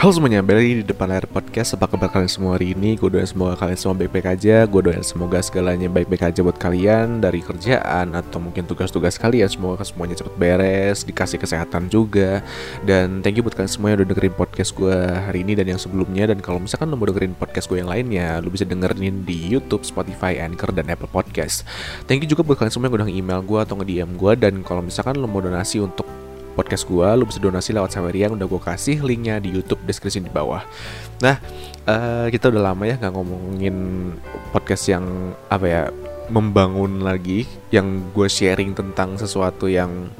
Halo semuanya, balik di depan layar podcast. Apa kabar kalian semua hari ini? Gue doain semoga kalian semua baik-baik aja. Gue doain semoga segalanya baik-baik aja buat kalian Dari kerjaan atau mungkin tugas-tugas kalian. Semoga semuanya cepet beres Dikasih kesehatan juga. Dan thank you buat kalian semua yang udah dengerin podcast gue hari ini Dan yang sebelumnya. Dan kalau misalkan lo mau dengerin podcast gue yang lainnya Lo bisa dengerin di Youtube, Spotify, Anchor, dan Apple Podcast. Thank you juga buat kalian semua yang udah email gue atau nge-DM gue Dan kalau misalkan lo mau donasi untuk podcast gue lu bisa donasi lewat Saweria yang udah gue kasih linknya di YouTube deskripsi di bawah. Nah uh, kita udah lama ya nggak ngomongin podcast yang apa ya membangun lagi yang gue sharing tentang sesuatu yang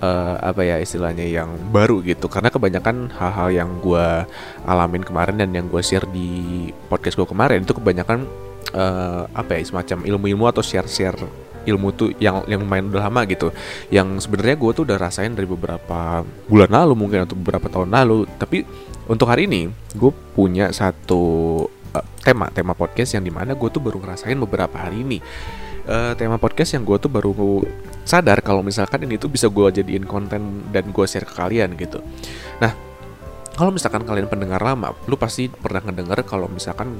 uh, apa ya istilahnya yang baru gitu. Karena kebanyakan hal-hal yang gue alamin kemarin dan yang gue share di podcast gue kemarin itu kebanyakan uh, apa ya semacam ilmu-ilmu atau share-share ilmu tuh yang yang main udah lama gitu. Yang sebenarnya gue tuh udah rasain dari beberapa bulan lalu mungkin atau beberapa tahun lalu. Tapi untuk hari ini gue punya satu uh, tema tema podcast yang di mana gue tuh baru ngerasain beberapa hari ini. Uh, tema podcast yang gue tuh baru sadar kalau misalkan ini tuh bisa gue jadiin konten dan gue share ke kalian gitu. Nah kalau misalkan kalian pendengar lama lu pasti pernah ngedenger kalau misalkan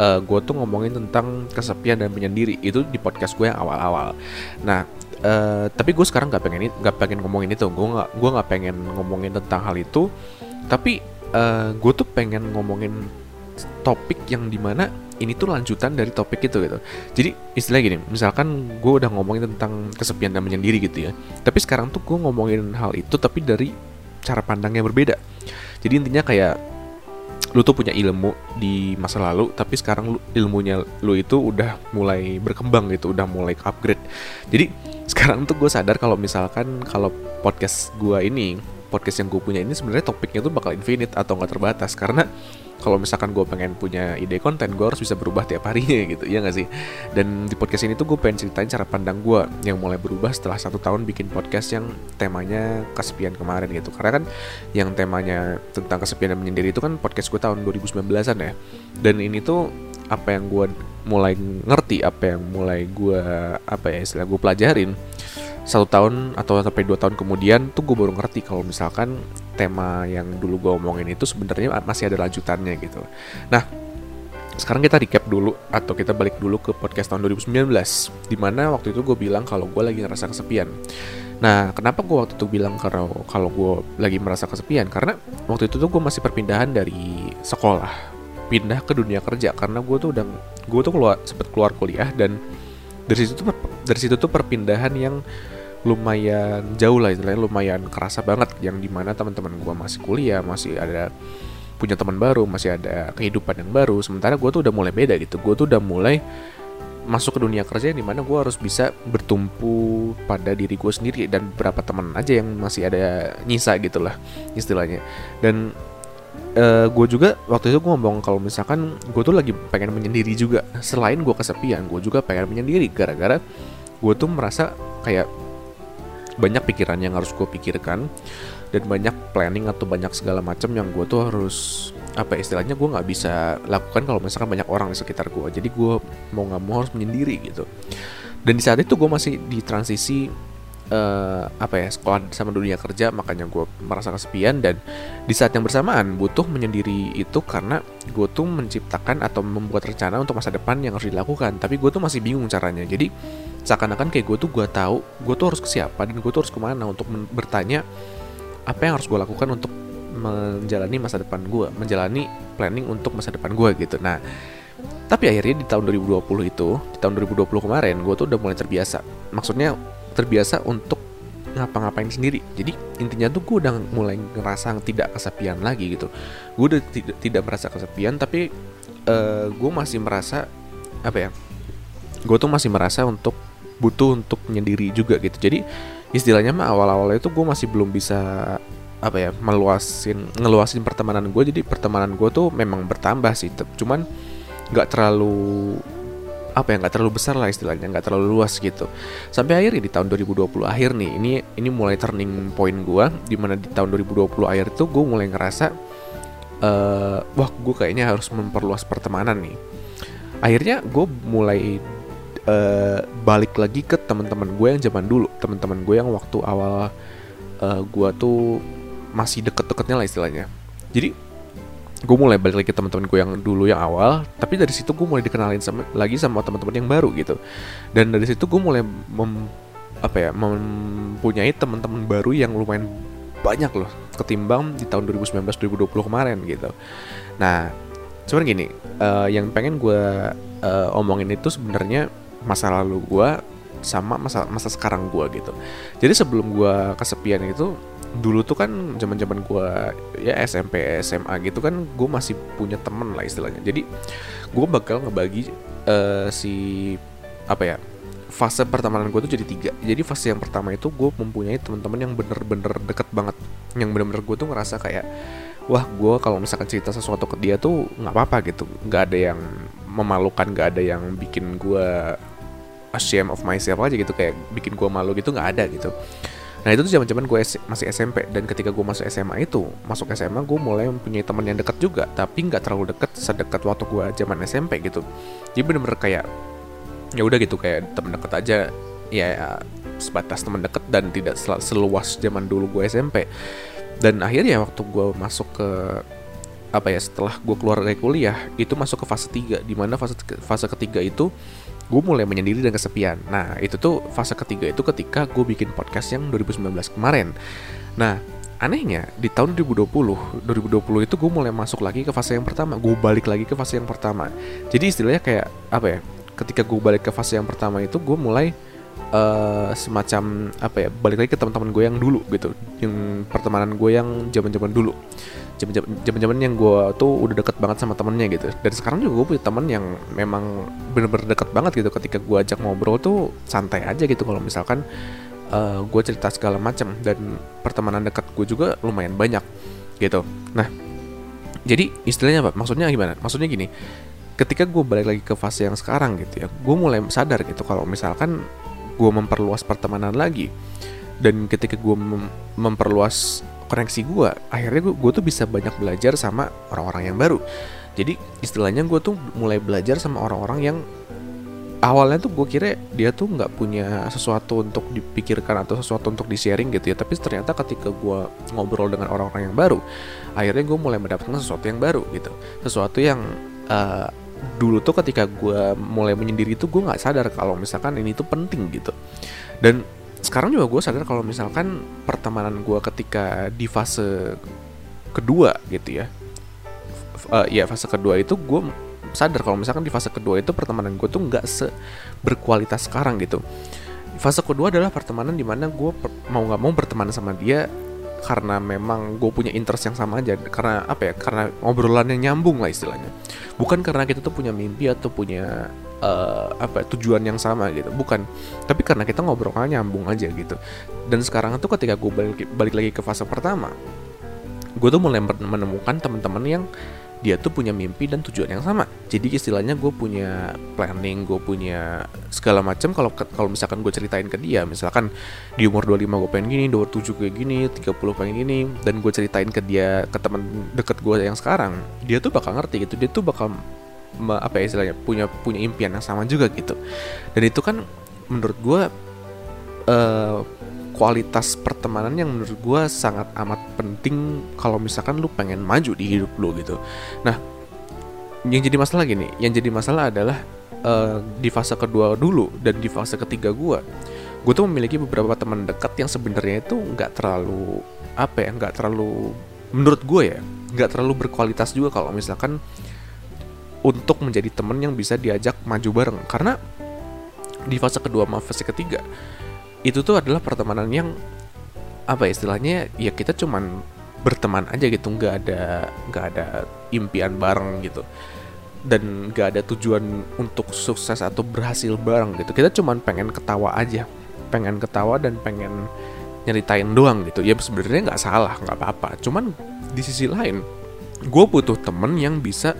uh, eh, gue tuh ngomongin tentang kesepian dan menyendiri itu di podcast gue yang awal-awal. Nah, uh, tapi gue sekarang nggak pengen nggak pengen ngomongin itu. Gue nggak gue nggak pengen ngomongin tentang hal itu. Tapi uh, eh, gue tuh pengen ngomongin topik yang di mana ini tuh lanjutan dari topik itu gitu. Jadi istilah gini, misalkan gue udah ngomongin tentang kesepian dan menyendiri gitu ya. Tapi sekarang tuh gue ngomongin hal itu tapi dari cara pandang yang berbeda. Jadi intinya kayak lu tuh punya ilmu di masa lalu tapi sekarang lu, ilmunya lu itu udah mulai berkembang gitu udah mulai upgrade jadi sekarang tuh gue sadar kalau misalkan kalau podcast gue ini podcast yang gue punya ini sebenarnya topiknya tuh bakal infinite atau nggak terbatas. Karena kalau misalkan gue pengen punya ide konten gue harus bisa berubah tiap harinya gitu ya gak sih? Dan di podcast ini tuh gue pengen ceritain cara pandang gue yang mulai berubah setelah satu tahun bikin podcast yang temanya kesepian kemarin gitu. Karena kan yang temanya tentang kesepian dan menyendiri itu kan podcast gue tahun 2019an ya. Dan ini tuh apa yang gue mulai ngerti apa yang mulai gue apa ya istilah gue pelajarin satu tahun atau sampai dua tahun kemudian tuh gue baru ngerti kalau misalkan tema yang dulu gue omongin itu sebenarnya masih ada lanjutannya gitu. Nah, sekarang kita recap dulu atau kita balik dulu ke podcast tahun 2019 di mana waktu itu gue bilang kalau gue lagi ngerasa kesepian. Nah, kenapa gue waktu itu bilang kalau kalau gue lagi merasa kesepian? Karena waktu itu tuh gue masih perpindahan dari sekolah pindah ke dunia kerja karena gue tuh udah gue tuh keluar sempet keluar kuliah dan dari situ tuh dari situ tuh perpindahan yang lumayan jauh lah istilahnya lumayan kerasa banget. Yang di mana teman-teman gue masih kuliah masih ada punya teman baru masih ada kehidupan yang baru. Sementara gue tuh udah mulai beda gitu. Gue tuh udah mulai masuk ke dunia kerja yang di mana gue harus bisa bertumpu pada diri gue sendiri dan beberapa teman aja yang masih ada nyisa gitulah istilahnya. Dan uh, eh, gue juga waktu itu gue ngomong kalau misalkan gue tuh lagi pengen menyendiri juga. Selain gue kesepian gue juga pengen menyendiri gara-gara gue tuh merasa kayak banyak pikiran yang harus gue pikirkan dan banyak planning atau banyak segala macam yang gue tuh harus apa ya, istilahnya gue nggak bisa lakukan kalau misalkan banyak orang di sekitar gue jadi gue mau nggak mau harus menyendiri gitu. Dan di saat itu gue masih di transisi uh, apa ya sekolah sama dunia kerja makanya gue merasa kesepian. Dan di saat yang bersamaan butuh menyendiri itu karena gue tuh menciptakan atau membuat rencana untuk masa depan yang harus dilakukan. Tapi gue tuh masih bingung caranya. Jadi seakan-akan kayak gue tuh gue tahu gue tuh harus ke siapa dan gue tuh harus ke mana untuk bertanya apa yang harus gue lakukan untuk menjalani masa depan gue menjalani planning untuk masa depan gue gitu. Nah tapi akhirnya di tahun 2020 itu di tahun 2020 kemarin gue tuh udah mulai terbiasa. Maksudnya terbiasa untuk ngapa-ngapain sendiri. Jadi intinya tuh gue udah mulai ngerasa tidak kesepian lagi gitu. Gue udah tidak merasa kesepian tapi uh, gue masih merasa apa ya gue tuh masih merasa untuk butuh untuk menyendiri juga gitu. Jadi istilahnya mah awal-awal itu gue masih belum bisa apa ya meluasin ngeluasin pertemanan gue jadi pertemanan gue tuh memang bertambah sih. Cuman nggak terlalu apa ya nggak terlalu besar lah istilahnya nggak terlalu luas gitu. Sampai akhirnya di tahun 2020 akhir nih ini ini mulai turning point gue di mana di tahun 2020 akhir itu gue mulai ngerasa uh, wah gue kayaknya harus memperluas pertemanan nih. Akhirnya gue mulai uh, balik lagi ke teman-teman gue yang zaman dulu. Teman-teman gue yang waktu awal uh, gue tuh masih deket-deketnya lah istilahnya. Jadi gue mulai balik lagi ke teman-teman gue yang dulu yang awal tapi dari situ gue mulai dikenalin sama lagi sama teman-teman yang baru gitu. Dan dari situ gue mulai mem, apa ya mempunyai teman-teman baru yang lumayan banyak loh ketimbang di tahun 2019 2020 kemarin gitu. Nah cuman gini uh, yang pengen gue uh, omongin itu sebenarnya masa lalu gue sama masa masa sekarang gue gitu. Jadi sebelum gue kesepian itu dulu tuh kan zaman zaman gue ya SMP SMA gitu kan gue masih punya temen lah istilahnya. Jadi gue bakal ngebagi uh, si apa ya fase pertemanan gue tuh jadi tiga. Jadi fase yang pertama itu gue mempunyai teman-teman yang bener-bener deket banget. Yang bener-bener gue tuh ngerasa kayak wah gue kalau misalkan cerita sesuatu ke dia tuh nggak apa-apa gitu. Nggak ada yang memalukan nggak ada yang bikin gue ashamed of myself aja gitu kayak bikin gue malu gitu nggak ada gitu Nah itu tuh zaman-zaman gue masih SMP dan ketika gue masuk SMA itu masuk SMA gue mulai mempunyai teman yang dekat juga tapi nggak terlalu dekat sedekat waktu gue zaman SMP gitu. Jadi bener-bener kayak ya udah gitu kayak teman dekat aja ya sebatas teman dekat dan tidak seluas zaman dulu gue SMP. Dan akhirnya waktu gue masuk ke apa ya setelah gue keluar dari kuliah itu masuk ke fase 3 di mana fase fase ketiga itu gue mulai menyendiri dan kesepian. Nah, itu tuh fase ketiga itu ketika gue bikin podcast yang 2019 kemarin. Nah, anehnya di tahun 2020, 2020 itu gue mulai masuk lagi ke fase yang pertama. Gue balik lagi ke fase yang pertama. Jadi istilahnya kayak apa ya? Ketika gue balik ke fase yang pertama itu gue mulai uh, semacam apa ya? Balik lagi ke teman-teman gue yang dulu gitu, yang pertemanan gue yang zaman-zaman dulu zaman-zaman yang gue tuh udah deket banget sama temennya gitu. Dan sekarang juga gue punya temen yang memang bener-bener deket banget gitu. Ketika gue ajak ngobrol tuh santai aja gitu. Kalau misalkan uh, eh, gue cerita segala macam dan pertemanan dekat gue juga lumayan banyak gitu. Nah jadi istilahnya apa? Maksudnya gimana? Maksudnya gini. Ketika gue balik lagi ke fase yang sekarang gitu ya gue mulai sadar gitu. Kalau misalkan gue memperluas pertemanan lagi. Dan ketika gue mem memperluas koneksi gue akhirnya gue, tuh bisa banyak belajar sama orang-orang yang baru. Jadi istilahnya gue tuh mulai belajar sama orang-orang yang awalnya tuh gue kira dia tuh nggak punya sesuatu untuk dipikirkan atau sesuatu untuk di sharing gitu ya. Tapi ternyata ketika gue ngobrol dengan orang-orang yang baru akhirnya gue mulai mendapatkan sesuatu yang baru gitu. Sesuatu yang uh, dulu tuh ketika gue mulai menyendiri itu gue nggak sadar kalau misalkan ini tuh penting gitu. Dan sekarang juga gue sadar kalau misalkan pertemanan gue ketika di fase kedua gitu ya uh, ya fase kedua itu gue sadar kalau misalkan di fase kedua itu pertemanan gue tuh nggak se berkualitas sekarang gitu. Fase kedua adalah pertemanan di mana gue mau nggak mau berteman sama dia karena memang gue punya interest yang sama aja. Karena apa ya? Karena obrolannya nyambung lah istilahnya. Bukan karena kita tuh punya mimpi atau punya uh, apa tujuan yang sama gitu. Bukan. Tapi karena kita ngobrolnya nyambung aja gitu. Dan sekarang tuh ketika gue balik balik lagi ke fase pertama gue tuh mulai menemukan teman-teman yang dia tuh punya mimpi dan tujuan yang sama. Jadi istilahnya gue punya planning, gue punya segala macam. Kalau kalau misalkan gue ceritain ke dia, misalkan di umur 25 gue pengen gini, 27 kayak gini, 30 pengen gini, dan gue ceritain ke dia ke teman deket gue yang sekarang, dia tuh bakal ngerti gitu. Dia tuh bakal apa ya istilahnya punya punya impian yang sama juga gitu dan itu kan menurut gue uh, kualitas pertemanan yang menurut gue sangat amat penting kalau misalkan lu pengen maju di hidup lu gitu. Nah yang jadi masalah gini yang jadi masalah adalah uh, di fase kedua dulu dan di fase ketiga gue gue tuh memiliki beberapa teman dekat yang sebenarnya itu nggak terlalu apa ya nggak terlalu menurut gue ya nggak terlalu berkualitas juga kalau misalkan untuk menjadi temen yang bisa diajak maju bareng. Karena di fase kedua sama fase ketiga itu tuh adalah pertemanan yang apa ya istilahnya ya kita cuman berteman aja gitu nggak ada nggak ada impian bareng gitu. Dan nggak ada tujuan untuk sukses atau berhasil bareng gitu. Kita cuman pengen ketawa aja. Pengen ketawa dan pengen nyeritain doang gitu. Ya sebenarnya nggak salah nggak apa-apa. Cuman di sisi lain gue butuh temen yang bisa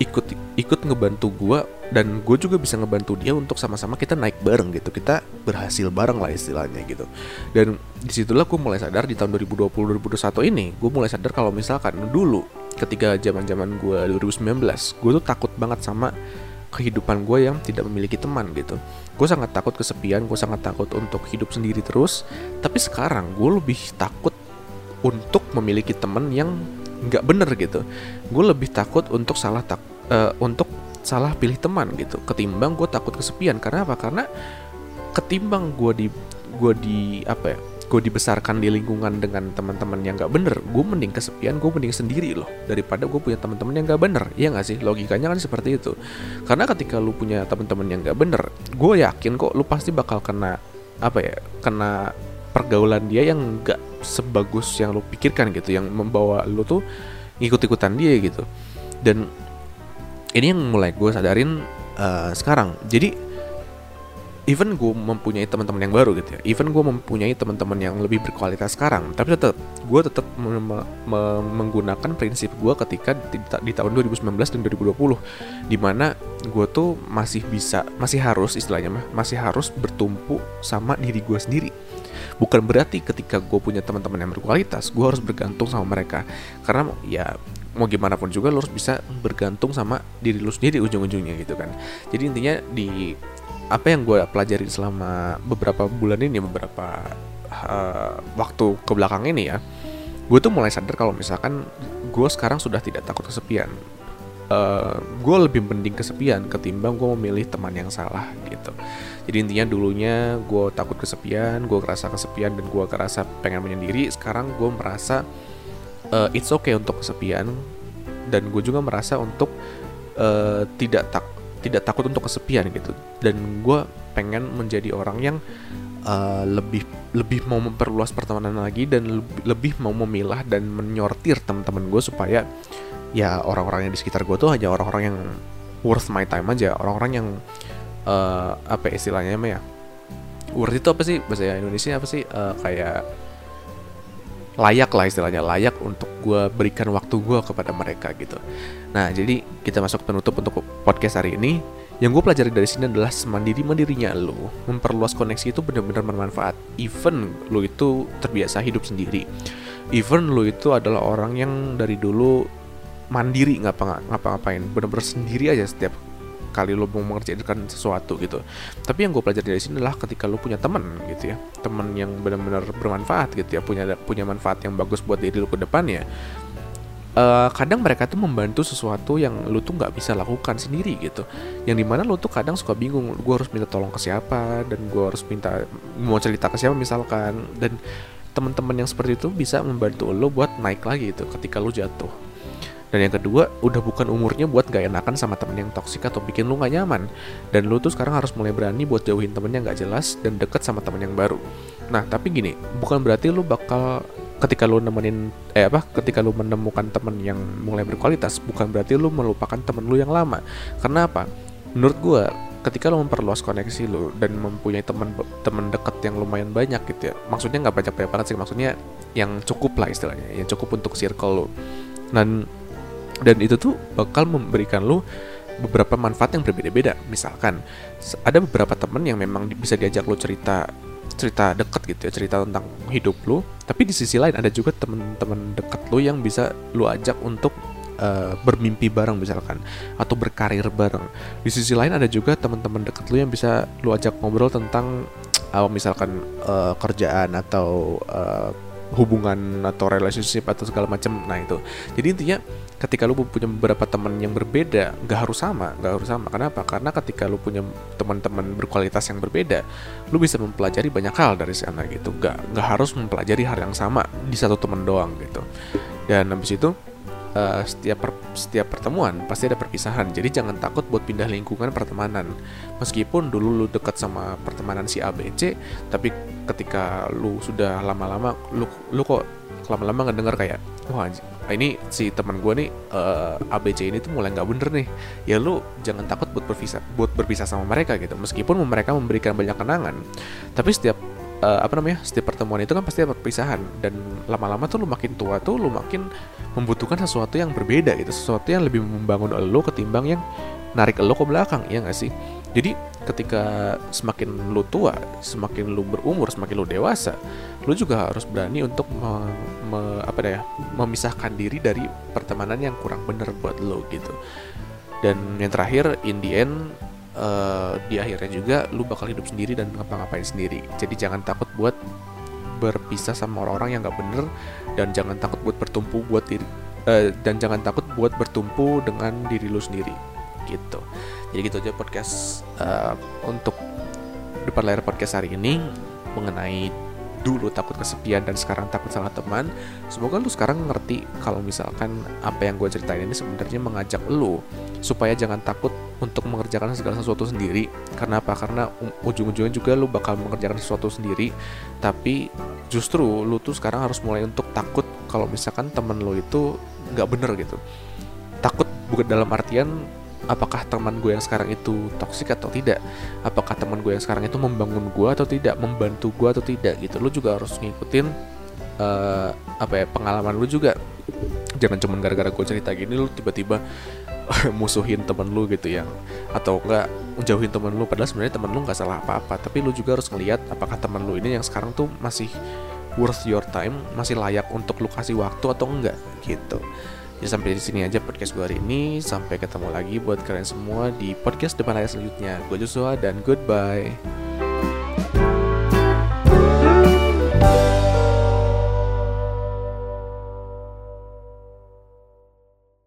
ikut ikut ngebantu gue dan gue juga bisa ngebantu dia untuk sama-sama kita naik bareng gitu. Kita berhasil bareng lah istilahnya gitu. Dan di situlah gue mulai sadar di tahun 2020 2021 ini gue mulai sadar kalau misalkan dulu ketika zaman zaman gue 2019 gue tuh takut banget sama kehidupan gue yang tidak memiliki teman gitu. Gue sangat takut kesepian gue sangat takut untuk hidup sendiri terus. Tapi sekarang gue lebih takut untuk memiliki teman yang nggak bener gitu. Gue lebih takut untuk salah tak uh, untuk salah pilih teman gitu. Ketimbang gue takut kesepian. Karena apa? Karena ketimbang gue di gue di apa ya gue dibesarkan di lingkungan dengan teman-teman yang gak bener gue mending kesepian gue mending sendiri loh. Daripada gue punya teman-teman yang gak bener. Iya gak sih? Logikanya kan seperti itu. Karena ketika lu punya teman-teman yang gak bener gue yakin kok lu pasti bakal kena apa ya kena pergaulan dia yang gak sebagus yang lu pikirkan gitu. Yang membawa lu tuh ikut-ikutan dia gitu. Dan ini yang mulai gue sadarin uh, sekarang. Jadi even gue mempunyai teman-teman yang baru gitu ya. Even gue mempunyai teman-teman yang lebih berkualitas sekarang. Tapi tetap gue tetap menggunakan prinsip gue ketika di, di tahun 2019 dan 2020 di mana gue tuh masih bisa masih harus istilahnya mah masih harus bertumpu sama diri gue sendiri. Bukan berarti ketika gue punya teman-teman yang berkualitas gue harus bergantung sama mereka. Karena ya mau gimana pun juga lo harus bisa bergantung sama diri lo sendiri ujung-ujungnya gitu kan. Jadi intinya di apa yang gue pelajari selama beberapa bulan ini beberapa uh, waktu ke belakang ini ya gue tuh mulai sadar kalau misalkan gue sekarang sudah tidak takut kesepian. Uh, eh, gue lebih mending kesepian ketimbang gue memilih teman yang salah gitu. Jadi intinya dulunya gue takut kesepian gue kerasa kesepian dan gue kerasa pengen menyendiri sekarang gue merasa uh, it's okay untuk kesepian. Dan gue juga merasa untuk uh, tidak tak tidak takut untuk kesepian gitu. Dan gue pengen menjadi orang yang uh, lebih lebih mau memperluas pertemanan lagi dan lebih, lebih mau memilah dan menyortir teman-teman gue supaya ya orang-orang yang di sekitar gue tuh hanya orang-orang yang worth my time aja. Orang-orang yang uh, apa istilahnya ya worth itu apa sih? Bahasa Indonesia apa sih? Uh, kayak layak lah istilahnya layak untuk gue berikan waktu gue kepada mereka gitu. Nah jadi kita masuk penutup untuk podcast hari ini. Yang gue pelajari dari sini adalah semandiri mandirinya lo memperluas koneksi itu benar-benar bermanfaat. Even lo itu terbiasa hidup sendiri. Even lo itu adalah orang yang dari dulu mandiri ngapa-ngapain benar-benar sendiri aja setiap kali lo mau mengerjakan sesuatu gitu. Tapi yang gue pelajari dari sini adalah ketika lo punya teman gitu ya teman yang benar-benar bermanfaat gitu ya punya punya manfaat yang bagus buat diri lo ke depannya uh, kadang mereka tuh membantu sesuatu yang lo tuh nggak bisa lakukan sendiri gitu. Yang di mana lo tuh kadang suka bingung gue harus minta tolong ke siapa dan gue harus minta mau cerita ke siapa misalkan. Dan teman-teman yang seperti itu bisa membantu lo buat naik lagi itu ketika lo jatuh dan yang kedua, udah bukan umurnya buat gak enakan sama temen yang toksik atau bikin lu gak nyaman. Dan lu tuh sekarang harus mulai berani buat jauhin temen yang gak jelas dan deket sama temen yang baru. Nah, tapi gini, bukan berarti lu bakal ketika lu nemenin eh apa ketika lu menemukan temen yang mulai berkualitas bukan berarti lu melupakan temen lu yang lama karena apa menurut gue ketika lu memperluas koneksi lu dan mempunyai teman teman dekat yang lumayan banyak gitu ya maksudnya nggak banyak banget sih maksudnya yang cukup lah istilahnya yang cukup untuk circle lu dan dan itu tuh bakal memberikan lu beberapa manfaat yang berbeda-beda. Misalkan ada beberapa temen yang memang bisa diajak lu cerita cerita deket gitu ya cerita tentang hidup lu. Tapi di sisi lain ada juga temen-temen deket lu yang bisa lu ajak untuk uh, bermimpi bareng misalkan atau berkarir bareng. Di sisi lain ada juga teman-teman deket lu yang bisa lu ajak ngobrol tentang uh, misalkan uh, kerjaan atau uh, hubungan atau relationship atau segala macam. Nah itu. Jadi intinya ketika lu punya beberapa teman yang berbeda nggak harus sama nggak harus sama. Kenapa? Karena ketika lu punya teman-teman berkualitas yang berbeda lu bisa mempelajari banyak hal dari sana gitu. Nggak nggak harus mempelajari hal yang sama di satu teman doang gitu. Dan habis itu uh, setiap per, setiap pertemuan pasti ada perpisahan. Jadi jangan takut buat pindah lingkungan pertemanan. Meskipun dulu lu dekat sama pertemanan si ABC, tapi ketika lu sudah lama-lama lu lu kok lama-lama ngedenger kayak wah ini si teman gue nih uh, eh, ABC ini tuh mulai nggak bener nih ya lu jangan takut buat berpisah buat berpisah sama mereka gitu meskipun mereka memberikan banyak kenangan tapi setiap uh, apa namanya setiap pertemuan itu kan pasti ada perpisahan. Dan lama-lama tuh lu makin tua tuh lu makin membutuhkan sesuatu yang berbeda gitu. Sesuatu yang lebih membangun lo ketimbang yang narik lo ke belakang ya nggak sih? Jadi ketika semakin lu tua semakin lu berumur semakin lu dewasa lu juga harus berani untuk me, me, apa ya memisahkan diri dari pertemanan yang kurang bener buat lo gitu. Dan yang terakhir in the end uh, di akhirnya juga lu bakal hidup sendiri dan ngapa-ngapain sendiri. Jadi jangan takut buat berpisah sama orang-orang yang nggak bener dan jangan takut buat bertumpu buat diri uh, dan jangan takut buat bertumpu dengan diri lu sendiri. Gitu. Jadi gitu aja podcast uh, untuk depan layar podcast hari ini mengenai dulu takut kesepian dan sekarang takut salah teman semoga lu sekarang ngerti kalau misalkan apa yang gue ceritain ini sebenarnya mengajak lu supaya jangan takut untuk mengerjakan segala sesuatu sendiri. Karena apa? Karena ujung-ujungnya juga lu bakal mengerjakan sesuatu sendiri tapi justru lu tuh sekarang harus mulai untuk takut kalau misalkan temen lu itu nggak bener gitu. Takut bukan dalam artian apakah teman gue yang sekarang itu toksik atau tidak? Apakah teman gue yang sekarang itu membangun gue atau tidak? Membantu gue atau tidak gitu. Lu juga harus ngikutin uh, apa ya pengalaman lu juga. Jangan cuma gara-gara gue cerita gini lu tiba-tiba musuhin temen lu gitu yang atau enggak menjauhin temen lu padahal sebenarnya temen lu nggak salah apa-apa. Tapi lu juga harus ngelihat apakah temen lu ini yang sekarang tuh masih worth your time masih layak untuk lu kasih waktu atau enggak gitu Ya sampai di sini aja podcast gue hari ini. Sampai ketemu lagi buat kalian semua di podcast depan layar selanjutnya. Gue Joshua dan goodbye.